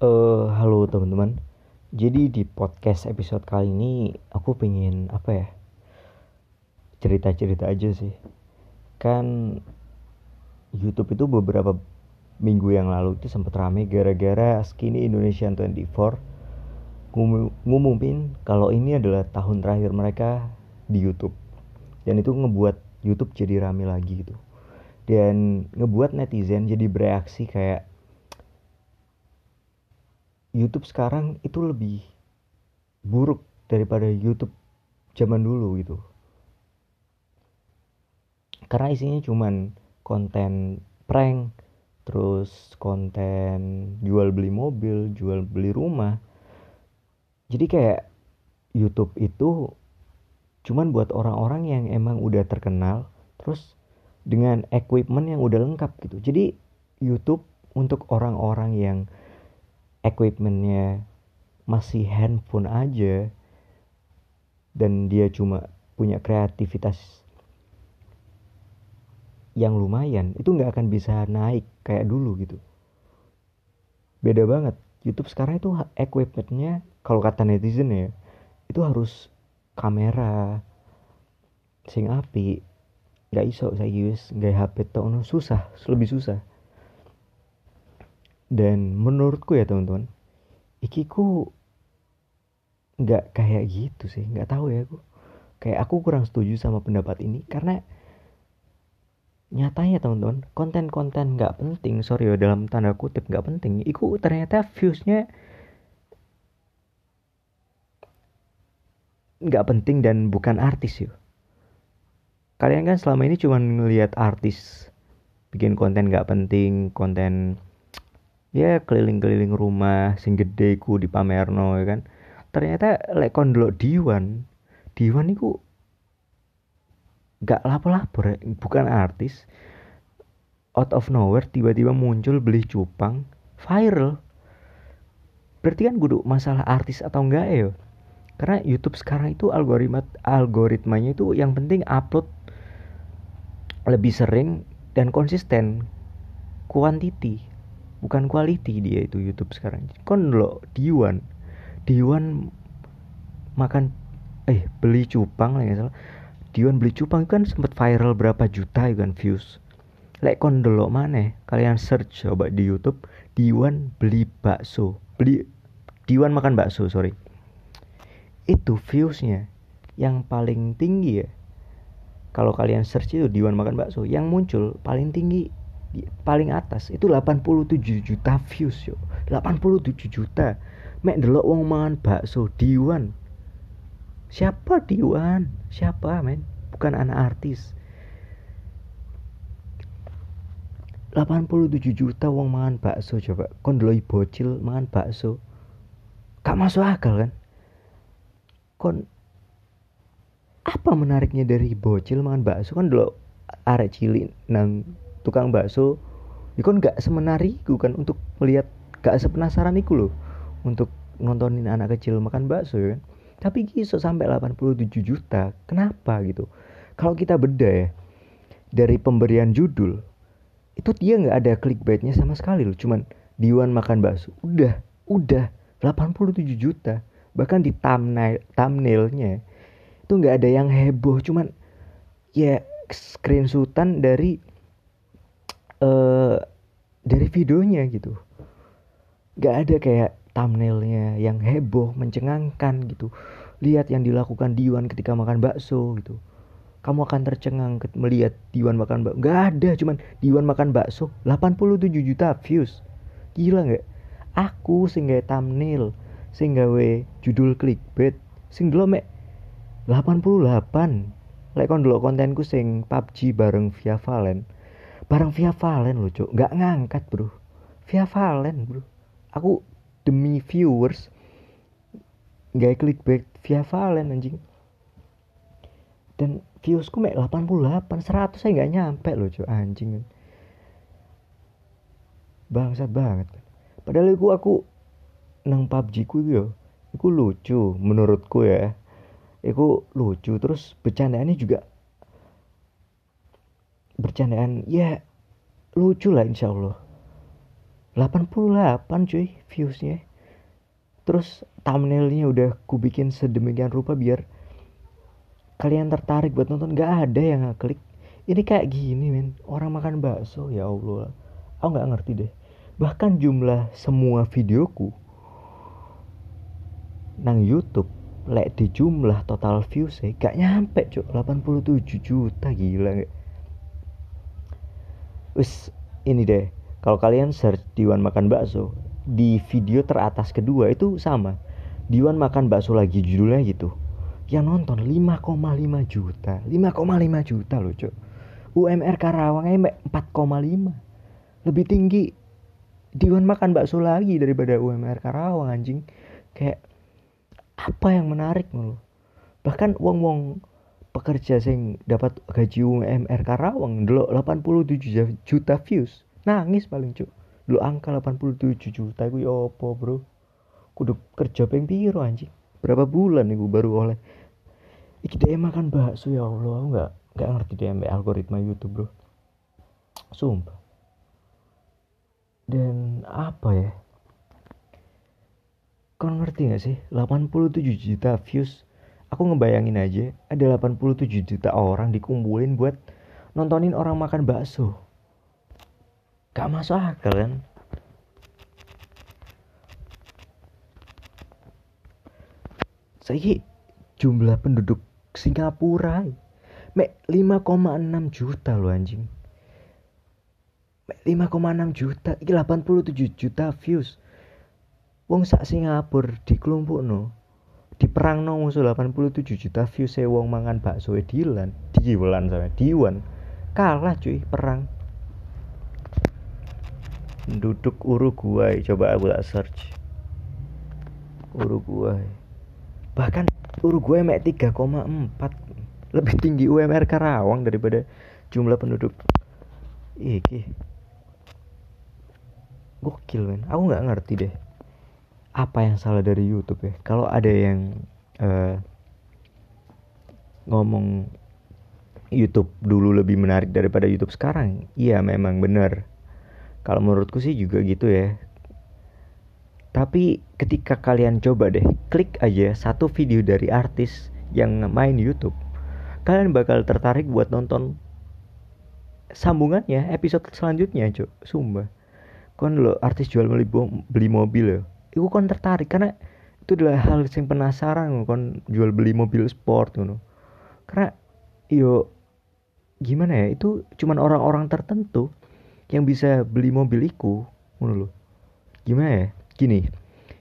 Uh, halo teman-teman. Jadi di podcast episode kali ini aku pengen apa ya? Cerita-cerita aja sih. Kan YouTube itu beberapa minggu yang lalu itu sempat rame gara-gara Skinny Indonesian 24 ngum ngumumin kalau ini adalah tahun terakhir mereka di YouTube. Dan itu ngebuat YouTube jadi rame lagi gitu. Dan ngebuat netizen jadi bereaksi kayak YouTube sekarang itu lebih buruk daripada YouTube zaman dulu gitu. Karena isinya cuman konten prank terus konten jual beli mobil jual beli rumah. Jadi kayak YouTube itu cuman buat orang-orang yang emang udah terkenal terus dengan equipment yang udah lengkap gitu. Jadi YouTube untuk orang-orang yang equipmentnya masih handphone aja dan dia cuma punya kreativitas yang lumayan itu nggak akan bisa naik kayak dulu gitu. Beda banget YouTube sekarang itu equipmentnya kalau kata netizen ya itu harus kamera sing api nggak iso saya guys nggak HP tuh susah lebih susah dan menurutku ya teman-teman ikiku nggak kayak gitu sih. Nggak tahu ya aku. Kayak aku kurang setuju sama pendapat ini karena nyatanya teman-teman konten-konten nggak penting. Sorry ya dalam tanda kutip nggak penting. Iku ternyata viewsnya nggak penting dan bukan artis yuk kalian kan selama ini cuma ngelihat artis bikin konten nggak penting konten ya keliling-keliling rumah sing gede ku di pamerno ya kan. Ternyata lek kon Diwan Diwan itu gak lapor-lapor ya. bukan artis. Out of nowhere tiba-tiba muncul beli cupang viral. Berarti kan kudu masalah artis atau enggak ya? Karena YouTube sekarang itu algoritma algoritmanya itu yang penting upload lebih sering dan konsisten. Quantity bukan quality dia itu YouTube sekarang. Kon lo Diwan. Diwan makan eh beli cupang lah ya salah. Diwan beli cupang kan sempat viral berapa juta ya kan views. Lek kon dulu mana kalian search coba di YouTube Diwan beli bakso. Beli Diwan makan bakso sorry. Itu viewsnya yang paling tinggi ya. Kalau kalian search itu Diwan makan bakso yang muncul paling tinggi paling atas itu 87 juta views yo. 87 juta. Mek delok wong mangan bakso Diwan. Siapa Diwan? Siapa men? Bukan anak artis. 87 juta wong mangan bakso coba. Kon delok bocil mangan bakso. Gak masuk akal kan? Kon apa menariknya dari bocil mangan bakso? Kan dulu arek cilik nang tukang bakso itu kan gak semenariku kan untuk melihat gak sepenasaran iku loh untuk nontonin anak kecil makan bakso ya kan. Tapi kisah sampai 87 juta kenapa gitu? Kalau kita beda ya dari pemberian judul itu dia nggak ada clickbaitnya sama sekali loh cuman Diwan makan bakso udah udah 87 juta. Bahkan di thumbnail thumbnailnya itu nggak ada yang heboh cuman ya screenshotan dari uh, dari videonya gitu. Gak ada kayak thumbnailnya yang heboh mencengangkan gitu. Lihat yang dilakukan Diwan ketika makan bakso gitu. Kamu akan tercengang melihat Diwan makan bakso gak ada cuman Diwan makan bakso 87 juta views. Gila nggak? Aku sing gawe thumbnail sing gawe judul clickbait sing dulu mek. 88 lek kon dulu kontenku sing PUBG bareng Via Valen barang via Valen loh cok nggak ngangkat bro. Via Valen bro. Aku demi viewers nggak clickbait. Via Valen anjing. Dan viewsku mek 88 100 saya nggak nyampe loh cok anjing. Bangsat banget padahal aku aku nang PUBG ku yo iku lucu menurutku ya. Iku lucu terus bercandaannya juga bercandaan ya lucu lah insya Allah. 88 cuy viewsnya. Terus thumbnailnya udah ku bikin sedemikian rupa biar kalian tertarik buat nonton. Gak ada yang ngeklik. Ini kayak gini men. Orang makan bakso ya Allah. Aku nggak ngerti deh. Bahkan jumlah semua videoku nang YouTube lek di jumlah total views sih gak nyampe cuk. 87 juta gila gak wis ini deh. Kalau kalian search Diwan makan bakso di video teratas kedua itu sama. Diwan makan bakso lagi judulnya gitu. Yang nonton 5,5 juta. 5,5 juta loh cok UMR Karawang aja 4,5 lebih tinggi Diwan makan bakso lagi daripada UMR Karawang anjing. Kayak apa yang menarik loh. Bahkan wong wong pekerja sing dapat gaji UMR Karawang dulu 87 juta views. Nangis paling cuk. Lu angka 87 juta gue apa bro? Kudu kerja peng piro anjing? Berapa bulan nih gue baru oleh? Iki dia makan bakso ya Allah. Aku nggak nggak ngerti deh algoritma YouTube bro. Sumpah. Dan apa ya? Kau ngerti gak sih? 87 juta views aku ngebayangin aja ada 87 juta orang dikumpulin buat nontonin orang makan bakso. Gak masuk akal kan? Saya jumlah penduduk Singapura mek 5,6 juta loh anjing. Mek 5,6 juta iki 87 juta views. Wong sak Singapura di di perang no musuh 87 juta views saya wong mangan bakso dilan diwan sama diwan. Kalah cuy perang. Penduduk Uruguay coba aku tak search. Uruguay. Bahkan Uruguay mek 3,4 lebih tinggi UMR Karawang daripada jumlah penduduk. Iki. Gokil men. Aku nggak ngerti deh apa yang salah dari YouTube ya kalau ada yang uh, ngomong YouTube dulu lebih menarik daripada YouTube sekarang iya memang benar kalau menurutku sih juga gitu ya. Tapi ketika kalian coba deh klik aja satu video dari artis yang main YouTube, kalian bakal tertarik buat nonton sambungannya episode selanjutnya, cuk. Sumpah. Kon lo artis jual beli beli mobil ya. Iku kon tertarik karena itu adalah hal yang penasaran kon jual beli mobil sport ngono. Karena yo gimana ya itu cuman orang-orang tertentu yang bisa beli mobil iku ngono loh gimana ya gini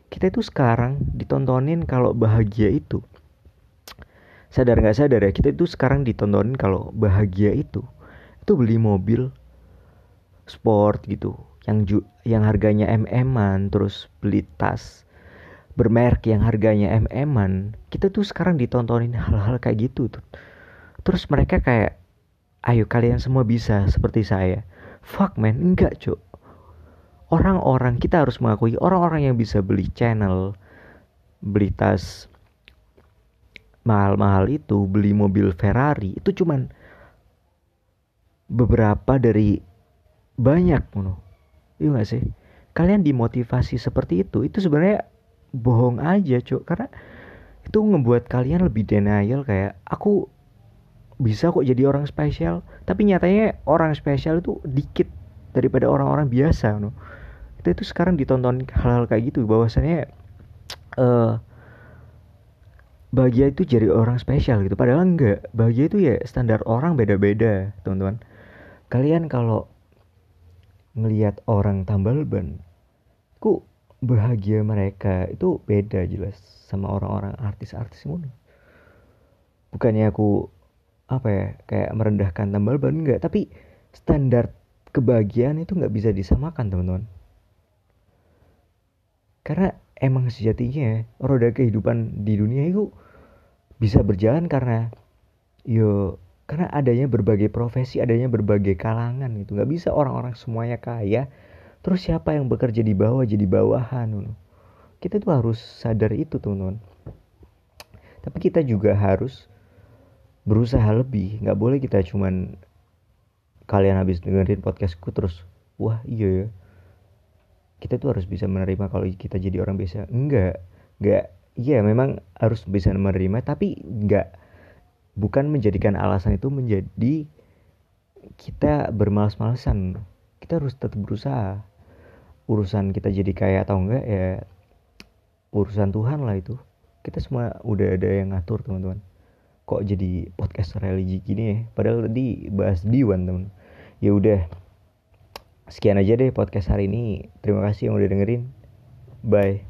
kita itu sekarang ditontonin kalau bahagia itu. Sadar nggak sadar ya kita itu sekarang ditontonin kalau bahagia itu. Itu beli mobil sport gitu yang ju yang harganya mm-an terus beli tas bermerek yang harganya mm-an kita tuh sekarang ditontonin hal-hal kayak gitu tuh. Terus mereka kayak ayo kalian semua bisa seperti saya. Fuck man enggak cuk. Orang-orang kita harus mengakui orang-orang yang bisa beli channel beli tas mahal-mahal itu beli mobil Ferrari itu cuman beberapa dari banyak mono iya gak sih? Kalian dimotivasi seperti itu itu sebenarnya bohong aja cuk. Karena itu ngebuat kalian lebih denial kayak aku bisa kok jadi orang spesial. Tapi nyatanya orang spesial itu dikit daripada orang-orang biasa no kita itu sekarang ditonton hal-hal kayak gitu bahwasannya uh, bahagia itu jadi orang spesial gitu. Padahal enggak bahagia itu ya standar orang beda-beda teman-teman. Kalian kalau ngelihat orang tambal ban ku bahagia mereka? Itu beda jelas sama orang-orang artis-artis ngono. Bukannya aku apa ya kayak merendahkan tambal ban enggak. Tapi standar kebahagiaan itu nggak bisa disamakan teman-teman. Karena emang sejatinya roda kehidupan di dunia itu bisa berjalan karena yo karena adanya berbagai profesi adanya berbagai kalangan itu nggak bisa orang-orang semuanya kaya terus siapa yang bekerja di bawah jadi bawahan kita tuh harus sadar itu teman-teman tapi kita juga harus berusaha lebih. Nggak boleh kita cuman kalian habis dengerin podcastku terus wah iya ya. Kita tuh harus bisa menerima kalau kita jadi orang biasa. Enggak enggak iya memang harus bisa menerima tapi enggak bukan menjadikan alasan itu menjadi kita bermalas-malasan. Kita harus tetap berusaha. Urusan kita jadi kaya atau enggak ya urusan Tuhan lah itu. Kita semua udah ada yang ngatur teman-teman. Kok jadi podcast religi gini ya? Padahal tadi bahas diwan teman. Ya udah. Sekian aja deh podcast hari ini. Terima kasih yang udah dengerin. Bye